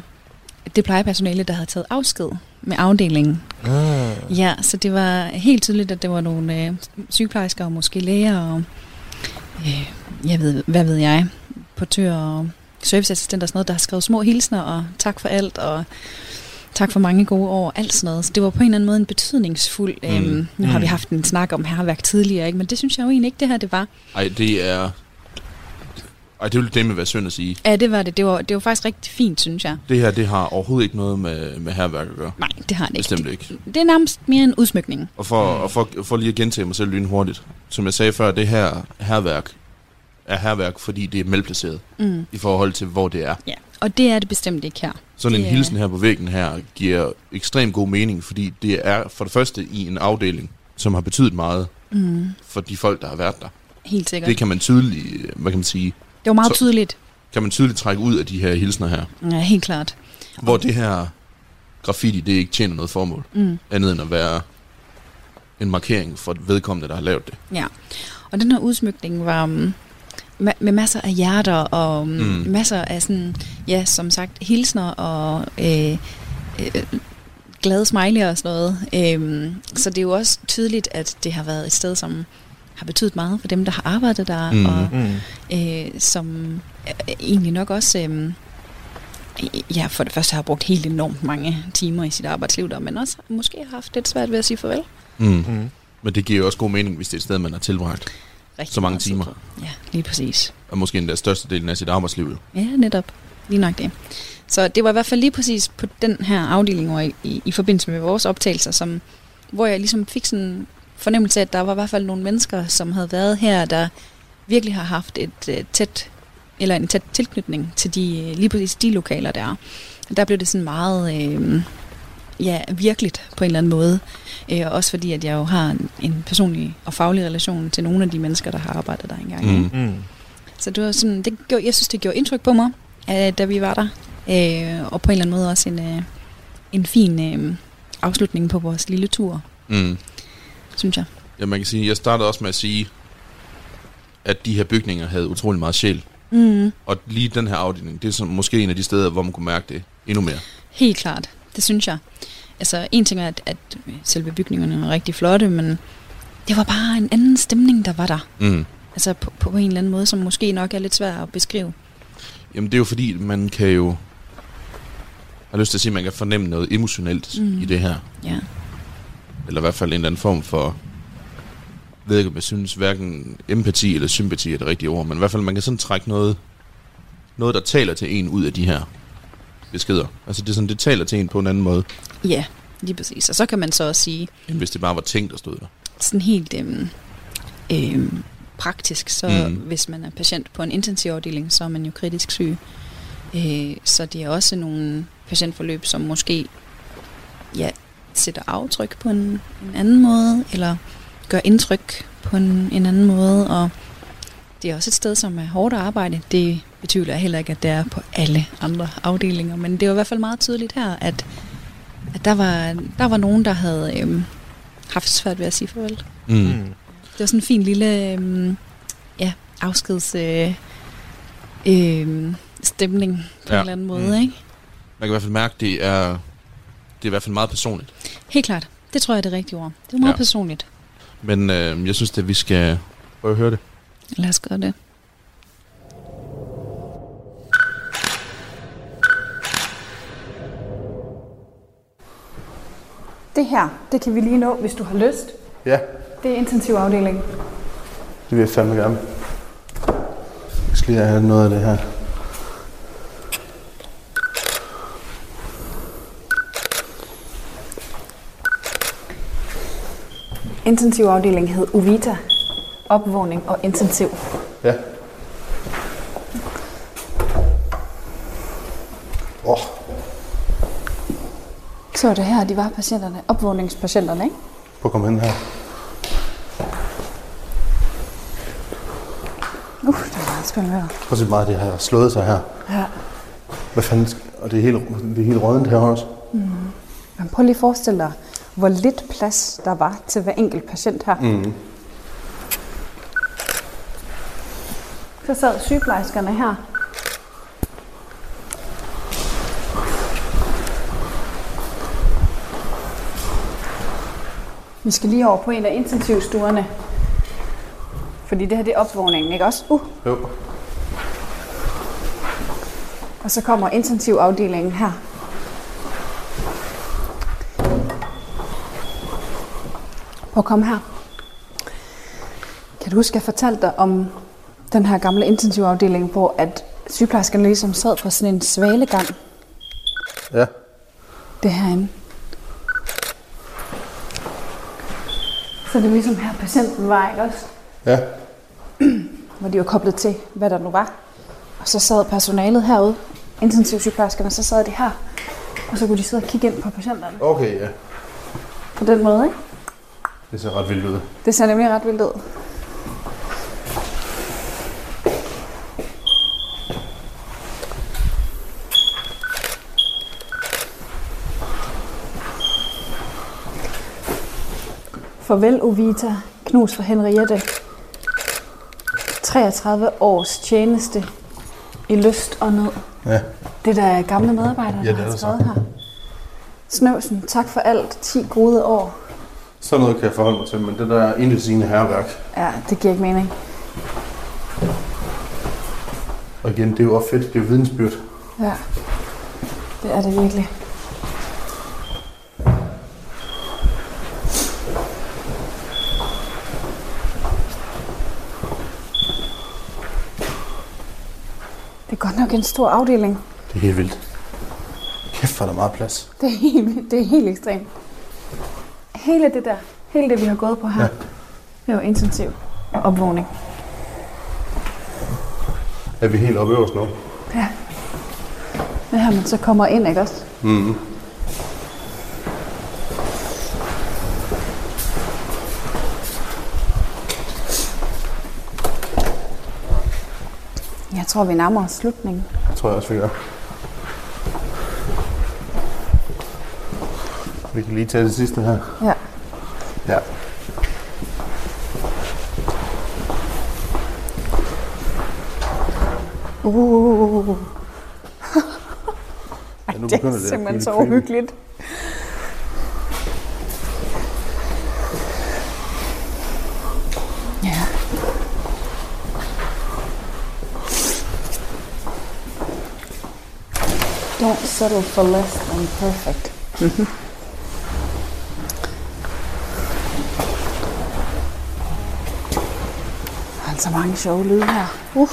det plejepersonale, der havde taget afsked med afdelingen. Ah. Ja, så det var helt tydeligt, at det var nogle øh, sygeplejersker og måske læger og øh, jeg ved, hvad ved jeg, portører og serviceassistenter og sådan noget, der har skrevet små hilsner og tak for alt og tak for mange gode år og alt sådan noget. Så det var på en eller anden måde en betydningsfuld, øh, Mm. nu har vi Mm. haft en snak om herværk tidligere, ikke? men det synes jeg jo egentlig ikke, det her det var. Ej, det er... Ej, det vil det med være synd at sige. Ja, det var det. Det var, det var faktisk rigtig fint, synes jeg. Det her, det har overhovedet ikke noget med, med herværk at gøre. Nej, det har det ikke. Bestemt ikke. Det er nærmest mere en udsmykning. Og for, og for, for lige at gentage mig selv lynhurtigt. Som jeg sagde før, det her herværk er herværk, fordi det er malplaceret Mm. i forhold til, hvor det er. Ja, og det er det bestemt ikke her. Sådan en Det er- hilsen her på væggen her giver ekstremt god mening, fordi det er for det første i en afdeling, som har betydet meget Mm. for de folk, der har været der. Helt sikkert. Det Det, kan man tydeligt, hvad kan man sige, det var meget så- tydeligt. kan man tydeligt trække ud af de her hilsner her. Ja, helt klart. Hvor det her graffiti, det ikke tjener noget formål, Mm. andet end at være en markering for vedkommende, der har lavet det. Ja. Og den her udsmykning var um, ma- med masser af hjerter og um, Mm. mm. masser af sådan, ja, som sagt, hilsner og øh, øh, glade smiley og sådan noget. Øhm, så det er jo også tydeligt, at det har været et sted, som har betydet meget for dem, der har arbejdet der, Mm. og Mm. øh, som øh, egentlig nok også, øh, ja, for det første har brugt helt enormt mange timer i sit arbejdsliv der, men også måske har haft lidt svært ved at sige farvel. Mm. Mm. Men det giver jo også god mening, hvis det er et sted, man har tilbragt. Rigtig Så mange timer. Ja, lige præcis. Og måske endda størstedelen af sit arbejdsliv. jo. Ja, netop. Lige nok det. Så det var i hvert fald lige præcis på den her afdeling, hvor i, i, i forbindelse med vores optagelser, som, hvor jeg ligesom fik sådan fornemmelse af, at der var i hvert fald nogle mennesker, som havde været her, der virkelig har haft et uh, tæt, eller en tæt tilknytning til de, øh, lige præcis de lokaler der. Og der blev det sådan meget, øh, ja, virkeligt på en eller anden måde. Øh, og også fordi, at jeg jo har en, en personlig og faglig relation til nogle af de mennesker, der har arbejdet der engang. Mm. Mm. Så det var sådan, det gjorde, jeg synes, det gjorde indtryk på mig, øh, da vi var der. Øh, og på en eller anden måde også en, øh, en fin øh, afslutning på vores lille tur, Mm. Synes jeg. Ja, man kan sige, jeg startede også med at sige, at de her bygninger havde utrolig meget sjæl. Mm, Og lige den her afdeling, det er som måske en af de steder, hvor man kunne mærke det endnu mere. helt klart. det synes jeg. Altså, en ting er, at, at selve bygningerne er rigtig flotte, men det var bare en anden stemning, der var der. Mm. Altså, på, på en eller anden måde, som måske nok er lidt svær at beskrive. Jamen det er jo fordi, man kan jo... Jeg har lyst til at sige, at man kan fornemme noget emotionelt Mm. i det her. Ja. Eller i hvert fald en eller anden form for... Ved ikke, om jeg synes, hverken empati eller sympati er det rigtige ord, men i hvert fald, man kan sådan trække noget, noget der taler til en ud af de her beskeder. Altså det, er sådan, det taler til en på en anden måde, Ja, lige præcis. Og så kan man så også sige, end hvis det bare var ting, der stod der. sådan helt øhm, øhm, praktisk, så. Mm. hvis man er patient på en intensivafdeling, så er man jo kritisk syg. Øh, så det er også nogle patientforløb, som måske ja, sætter aftryk på en, en anden måde, eller gør indtryk på en, en anden måde, og det er også et sted, som er hårdt at arbejde. Det betyder jeg heller ikke, at det er på alle andre afdelinger, men det var i hvert fald meget tydeligt her, at, at der, var, der var nogen, der havde øhm, haft svært ved at sige farvel. Mm. Mm. Det var sådan en fin lille øhm, ja, afskeds øh, øh, stemning på ja. En eller anden måde, Mm. mm. ikke? Man kan i hvert fald mærke, det er, det er i hvert fald meget personligt. Helt klart. Det tror jeg er det rigtige ord. Det er meget ja. Personligt. Men øh, jeg synes, at vi skal prøve at høre det. Lad os gøre det. Det her, det kan vi lige nå, hvis du har lyst. Ja, Det er intensivafdelingen. det vil jeg fandme gerne. Jeg skal lige have noget af det her. Intensivafdelingen hed Uvita. Opvågning og intensiv. Ja. Åh, oh, Så det her, de var patienterne. Opvågningspatienterne, ikke? prøv at komme ind her. Uh, det er meget spændende. her. Prøv at se hvor meget det har slået sig her. Ja. Hvad fanden? Og det er helt, det er helt rådent her også. Men prøv lige at forestille dig, hvor lidt plads der var til hver enkelt patient her. Mm. Så sad sygeplejerskerne her. Vi skal lige over på en af intensivstuerne. Fordi det her det er opvågningen, ikke også? Uh. Jo. Og så kommer intensivafdelingen her. Prøv at komme her. Kan du huske, at jeg fortalte dig om den her gamle intensivafdeling, hvor at sygeplejerskerne ligesom sad på sådan en svalegang. Ja. Det er herinde. Så det er ligesom her patienten var, ikke også? Ja. Hvor de var koblet til, hvad der nu var. Og så sad personalet herude, intensivsygeplejerskerne, så sad de her. Og så kunne de sidde og kigge ind på patienterne. Okay, ja. På den måde, ikke? Det ser ret vildt ud. Det ser nemlig ret vildt ud. Farvel Ovita, knus for Henriette. 33 års tjeneste i lyst og nød. Ja. Det der er gamle medarbejdere, Ja, der er har skrevet her. Snøvsen, tak for alt. 10 gode år. Sådan noget kan jeg forholde mig til, men det der er indesigende herværk. Ja, det giver ikke mening. Og igen, det er jo også fedt. Det er jo vidensbyrd. Ja, det er det virkelig. Det er godt nok en stor afdeling. Det er helt vildt. Kæft, hvor er der meget plads. Det er helt, det er helt ekstremt. Hele det der, hele det vi har gået på her, Ja. det var intensiv opvågning. Er vi helt oppe øverst nu? Ja. Det her, man så kommer ind, ikke også? Mm. Jeg tror, vi nærmer os slutningen. Det tror jeg også, vi gør. Vi kan lige tage det sidste her. Ja. Ja. Uh. Ej, nu Det er det simpelthen blive så uhyggeligt. Ja. Don't settle for less than perfect. Der er altså mange sjove lyde her. Uh.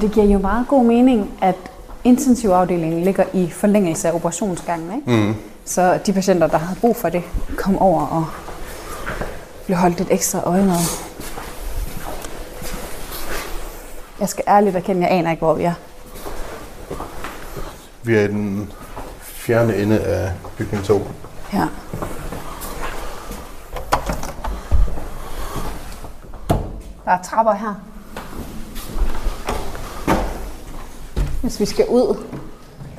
Og det giver jo meget god mening, at intensivafdelingen ligger i forlængelse af operationsgangen. Ikke? Mm. Så de patienter, der havde brug for det, kom over og blev holdt lidt ekstra øje med. Jeg skal ærligt erkende, jeg aner ikke, hvor vi er. Vi er i den fjerne ende af bygning 2. Ja. Der er trapper her. Hvis vi skal ud.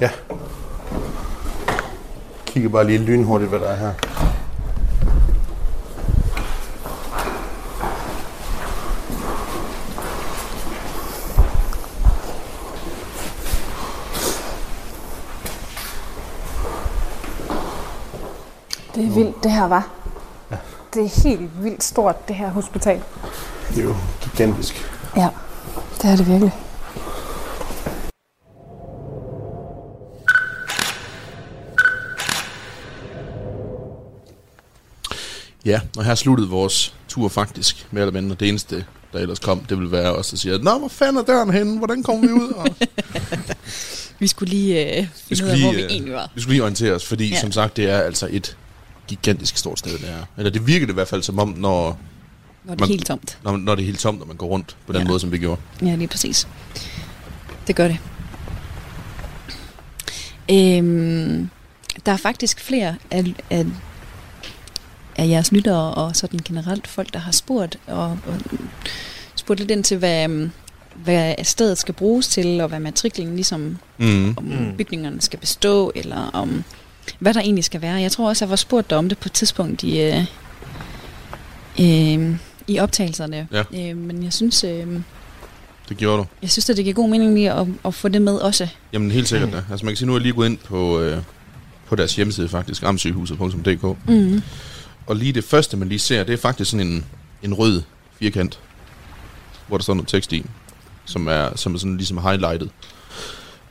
Ja. Kigger bare lige lynhurtigt, hvad der er her. Det er vildt, det her var. Det er helt vildt stort, det her hospital. Det er jo gigantisk. Ja, det er det virkelig. Ja, og her sluttede vores tur faktisk, mere eller mindre. Det eneste, der ellers kom, det ville være os, der siger, Nå, hvor fanden er døren henne? Hvordan kommer vi ud? Og Vi skulle lige øh, vi finde ud af, hvor vi øh, egentlig var. vi skulle lige orientere os, fordi Ja. som sagt, det er altså et gigantisk stort sted, det er. Eller det virkede det i hvert fald som om, når, Hvor det er man- helt tomt. når, når det er helt tomt, når man går rundt på den Ja. måde, som vi gjorde. Ja, lige præcis. Det gør det. Øhm, der er faktisk flere af, af, af jeres lyttere og sådan generelt folk, der har spurgt og, og spurgt lidt ind til, hvad, øhm, hvad stedet skal bruges til, og hvad matriklen ligesom, Mm. om mm. bygningerne skal bestå, eller om hvad der egentlig skal være. Jeg tror også, jeg var spurgt dig om det på et tidspunkt i, øh, øh, i optagelserne. Ja. Øh, men jeg synes, øh, Det gjorde du. jeg synes, at det giver god mening lige at, at få det med også. Jamen helt sikkert da. Altså man kan sige, nu er jeg lige gået ind på, øh, på deres hjemmeside faktisk, amsygehuset.dk. Mm. Og lige det første, man lige ser, det er faktisk sådan en, en rød firkant, hvor der står noget tekst i, som er, som er sådan ligesom highlightet.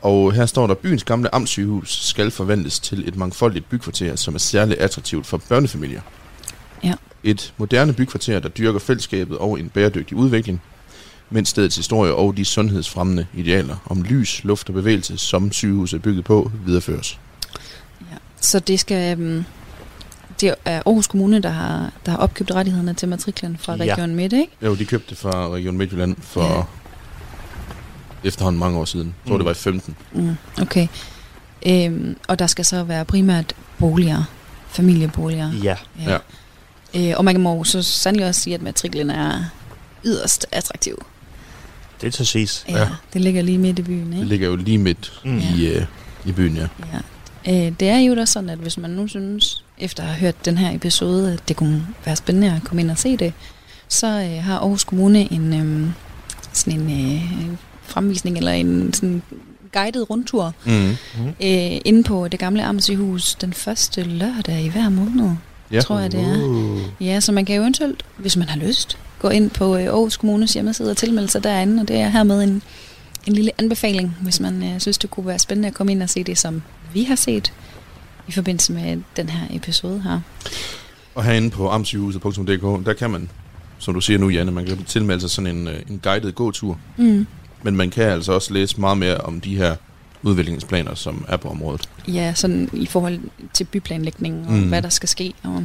Og her står der, byens gamle amtssygehus skal forvandles til et mangfoldigt bykvarter, som er særligt attraktivt for børnefamilier. Ja. Et moderne bykvarter, der dyrker fællesskabet og en bæredygtig udvikling, mens stedets historie og de sundhedsfremmende idealer om lys, luft og bevægelse, som sygehuset er bygget på, videreføres. Ja. Så det skal... Det er Aarhus Kommune, der har, der har opkøbt rettighederne til matriklen fra Ja. Region Midt, ikke? Jo, de købte det fra Region Midtjylland for Ja. ja. efterhånden mange år siden. Jeg tror, Mm. det var i 15. Mm, okay. Øhm, og der skal så være primært boliger, familieboliger. Ja. Ja. Øh, og man må så sandelig også sige, at matriklen er yderst attraktiv. Det er til sidst. Ja. Ja. Det ligger lige midt i byen, Det ikke? ligger jo lige midt Mm. i, øh, i byen, ja. Ja. Øh, det er jo da sådan, at hvis man nu synes, efter at have hørt den her episode, at det kunne være spændende at komme ind og se det, så øh, har Aarhus Kommune en øh, sådan en øh, fremvisning eller en sådan guided rundtur Mm. Mm. øh, inde på det gamle Amtssygehus den første lørdag i hver måned, ja. tror jeg det er. Uh. Ja, så man kan jo eventuelt, hvis man har lyst, gå ind på øh, Aarhus Kommunes hjemmeside og tilmelde sig derinde, og det er hermed en, en lille anbefaling, hvis man øh, synes, det kunne være spændende at komme ind og se det, som vi har set i forbindelse med den her episode her. Og herinde på amtssygehuset.dk, der kan man, som du siger nu, Janne, man kan tilmelde sig sådan en, øh, en guided gåtur. Mm. Men man kan altså også læse meget mere om de her udviklingsplaner, som er på området. Ja, sådan i forhold til byplanlægning og. Mm. hvad der skal ske, og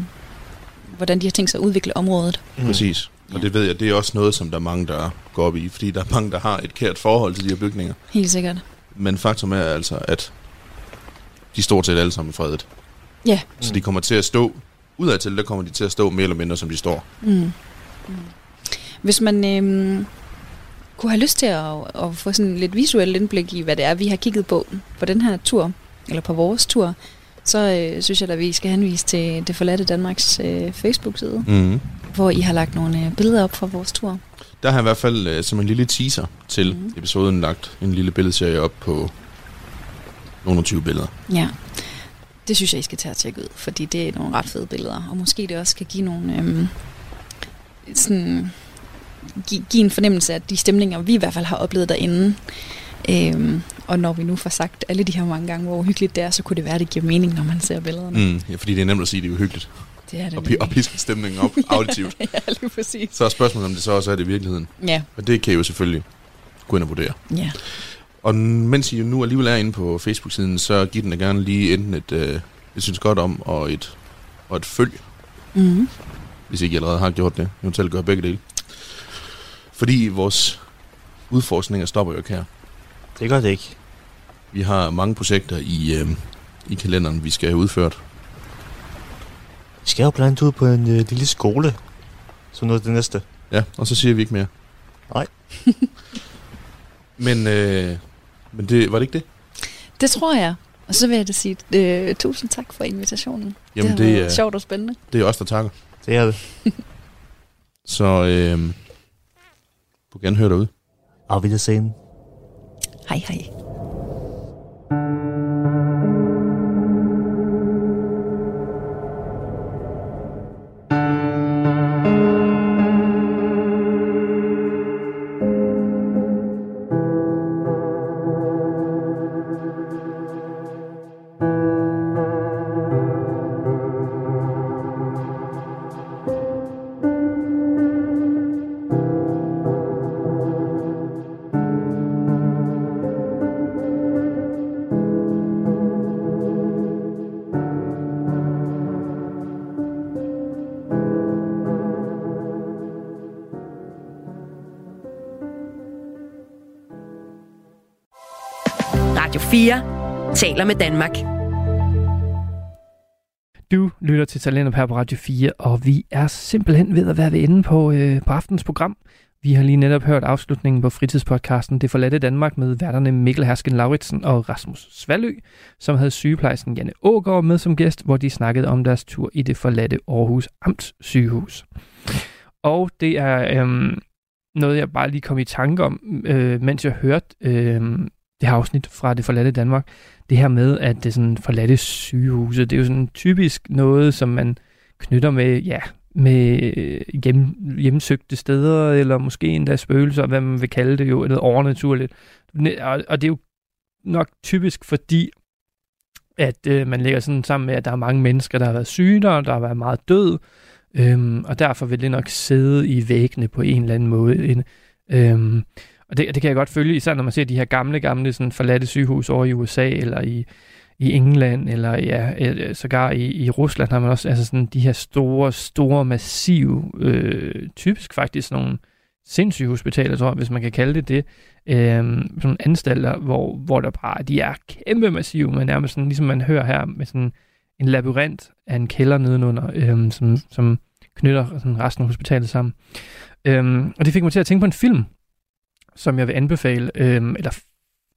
hvordan de har tænkt sig at udvikle området. Mm. Præcis. Og Ja. det ved jeg, det er også noget, som der er mange, der går op i, fordi der er mange, der har et kært forhold til de her bygninger. Helt sikkert. Men faktum er altså, at de er stort set alle sammen fredet. Ja. Så de kommer til at stå, udadtil, der kommer de til at stå mere eller mindre, som de står. Mm. Hvis man øhm, kunne have lyst til at, at få sådan lidt visuelt indblik i, hvad det er, vi har kigget på på den her tur, eller på vores tur, så øh, synes jeg, at vi skal henvise til Det Forladte Danmarks øh, Facebook-side, Mm. hvor I har lagt nogle øh, billeder op fra vores tur. Der har jeg i hvert fald øh, som en lille teaser til mm. episoden lagt en lille billedserie op på nogle 20 billeder. Ja, det synes jeg, I skal tage og tjekke ud, fordi det er nogle ret fede billeder, og måske det også kan give nogle... Øhm, sådan, give, give en fornemmelse af de stemninger, vi i hvert fald har oplevet derinde. Øhm, og når vi nu får sagt alle de her mange gange, hvor uhyggeligt det er, så kunne det være, at det giver mening, når man ser billederne. Mm. Ja, fordi det er nemt at sige, at det er uhyggeligt. Det er det Og, nemlig. og piske stemningen op auditivt. ja, lige præcis. Så er spørgsmålet, om det så også er det i virkeligheden. Ja, Og det kan I jo selvfølgelig gå ind og vurdere. ja. Og mens I nu alligevel er inde på Facebook-siden, så giv den da gerne lige enten et, øh, et synes godt om og et, og et følg, Mm-hmm. hvis I ikke allerede har gjort det. Eventuelt gør begge dele. Fordi vores udforskninger stopper jo ikke her. Det gør det ikke. Vi har mange projekter i, øh, i kalenderen, vi skal have udført. Vi skal jo blandt andet ud på en øh, lille skole. Så noget af det næste. Ja, og så siger vi ikke mere. Nej. men øh, men det, var det ikke det? Det tror jeg. Og så vil jeg da sige øh, tusind tak for invitationen. Jamen, det det, har det, været er, sjovt og spændende. det er os, der takker. Det er det. Så øh, du gerne høre derude. Auf Wiedersehen. Hej hej. Radio 4 taler med Danmark. Du lytter til Talenter her på Radio 4, og vi er simpelthen ved at være ved enden på, øh, på aftens program. Vi har lige netop hørt afslutningen på fritidspodcasten Det forladte Danmark med værterne Mikkel Hersken Lauritsen og Rasmus Svalø, som havde sygeplejersken Janne Ågaard med som gæst, hvor de snakkede om deres tur i det forladte Aarhus Amts sygehus. Og det er øhm, noget, jeg bare lige kom i tanke om, øh, mens jeg hørte øh, det her afsnit fra Det forladte Danmark. Det her med, at det er sådan forladte sygehuse, det er jo sådan typisk noget, som man knytter med, ja, med øh, hjem, hjemsøgte steder, eller måske endda spøgelser, hvad man vil kalde det jo, noget overnaturligt. Og, og det er jo nok typisk fordi, at øh, man lægger sådan sammen med, at der er mange mennesker, der har været syge, der, der har været meget død, øhm, og derfor vil det nok sidde i væggene på en eller anden måde. En, øhm, og det, det kan jeg godt følge, især når man ser de her gamle, gamle sådan forladte sygehus over i USA, eller i, i England, eller ja, øh, øh, sågar i, i Rusland har man også altså sådan de her store, store, massive, øh, typisk faktisk nogle sindssyge hospitaler, tror jeg, hvis man kan kalde det det, øh, sådan anstalter, hvor, hvor der bare, de er kæmpe massive, men nærmest sådan, ligesom man hører her, med sådan en labyrint af en kælder nedenunder, øh, som, som knytter sådan resten af hospitalet sammen. Øh, og det fik mig til at tænke på en film, som jeg vil anbefale, øhm, eller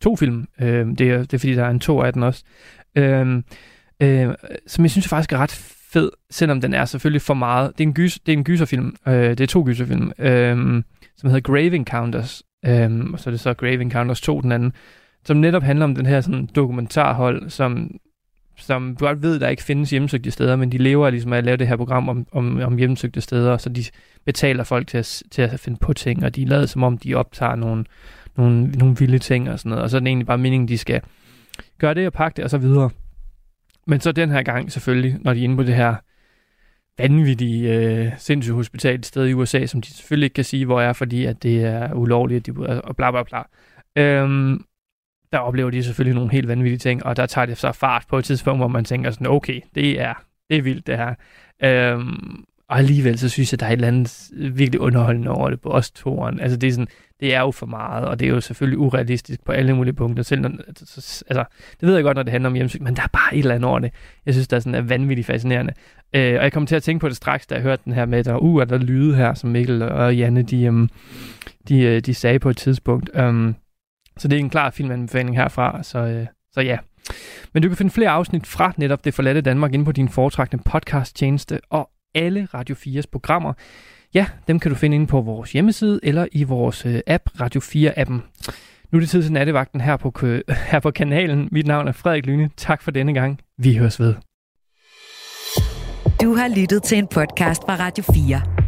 to film, øhm, det, er, det er fordi, der er en to af den også, øhm, øhm, som jeg synes faktisk er ret fed, selvom den er selvfølgelig for meget. Det er en, gys, det er en gyserfilm, øh, det er to gyserfilm, øhm, som hedder Grave Encounters, øhm, og så er det så Grave Encounters 2, den anden, som netop handler om den her sådan, dokumentarhold, som som du godt ved, der ikke findes hjemsøgte steder, men de lever ligesom af at lave det her program om, om, om hjemsøgte steder, så de betaler folk til at, til at finde på ting, og de lader som om, de optager nogle, nogle, nogle vilde ting og sådan noget, og så er det egentlig bare meningen, de skal gøre det og pakke det og så videre. Men så den her gang selvfølgelig, når de er inde på det her vanvittige øh, sindssyge hospital et sted i USA, som de selvfølgelig ikke kan sige, hvor er, fordi at det er ulovligt, at de, og bla bla bla. Øhm, der oplever de selvfølgelig nogle helt vanvittige ting, og der tager det så fart på et tidspunkt, hvor man tænker sådan, okay, det er, det er vildt det her. Øhm, og alligevel så synes jeg, der er et eller andet virkelig underholdende over det på os toren. Altså det er sådan, det er jo for meget, og det er jo selvfølgelig urealistisk på alle mulige punkter. Selv når, altså, altså det ved jeg godt, når det handler om hjemsøgt, men der er bare et eller andet over det. Jeg synes, det er, sådan, er vanvittigt fascinerende. Øh, og jeg kommer til at tænke på det straks, da jeg hørte den her med, der, uh, er der lyde her, som Mikkel og Janne, de, um, de, øh, de sagde på et tidspunkt. Um, så det er en klar filmanbefaling herfra, så, øh, så ja. Men du kan finde flere afsnit fra netop Det Forladte Danmark inde på din foretrækkende podcast-tjeneste, og alle Radio 4's programmer. Ja, dem kan du finde inde på vores hjemmeside eller i vores øh, app, Radio 4-appen. Nu er det tid til nattevagten her på, her på kanalen. Mit navn er Frederik Lyne. Tak for denne gang. Vi høres ved. Du har lyttet til en podcast fra Radio 4.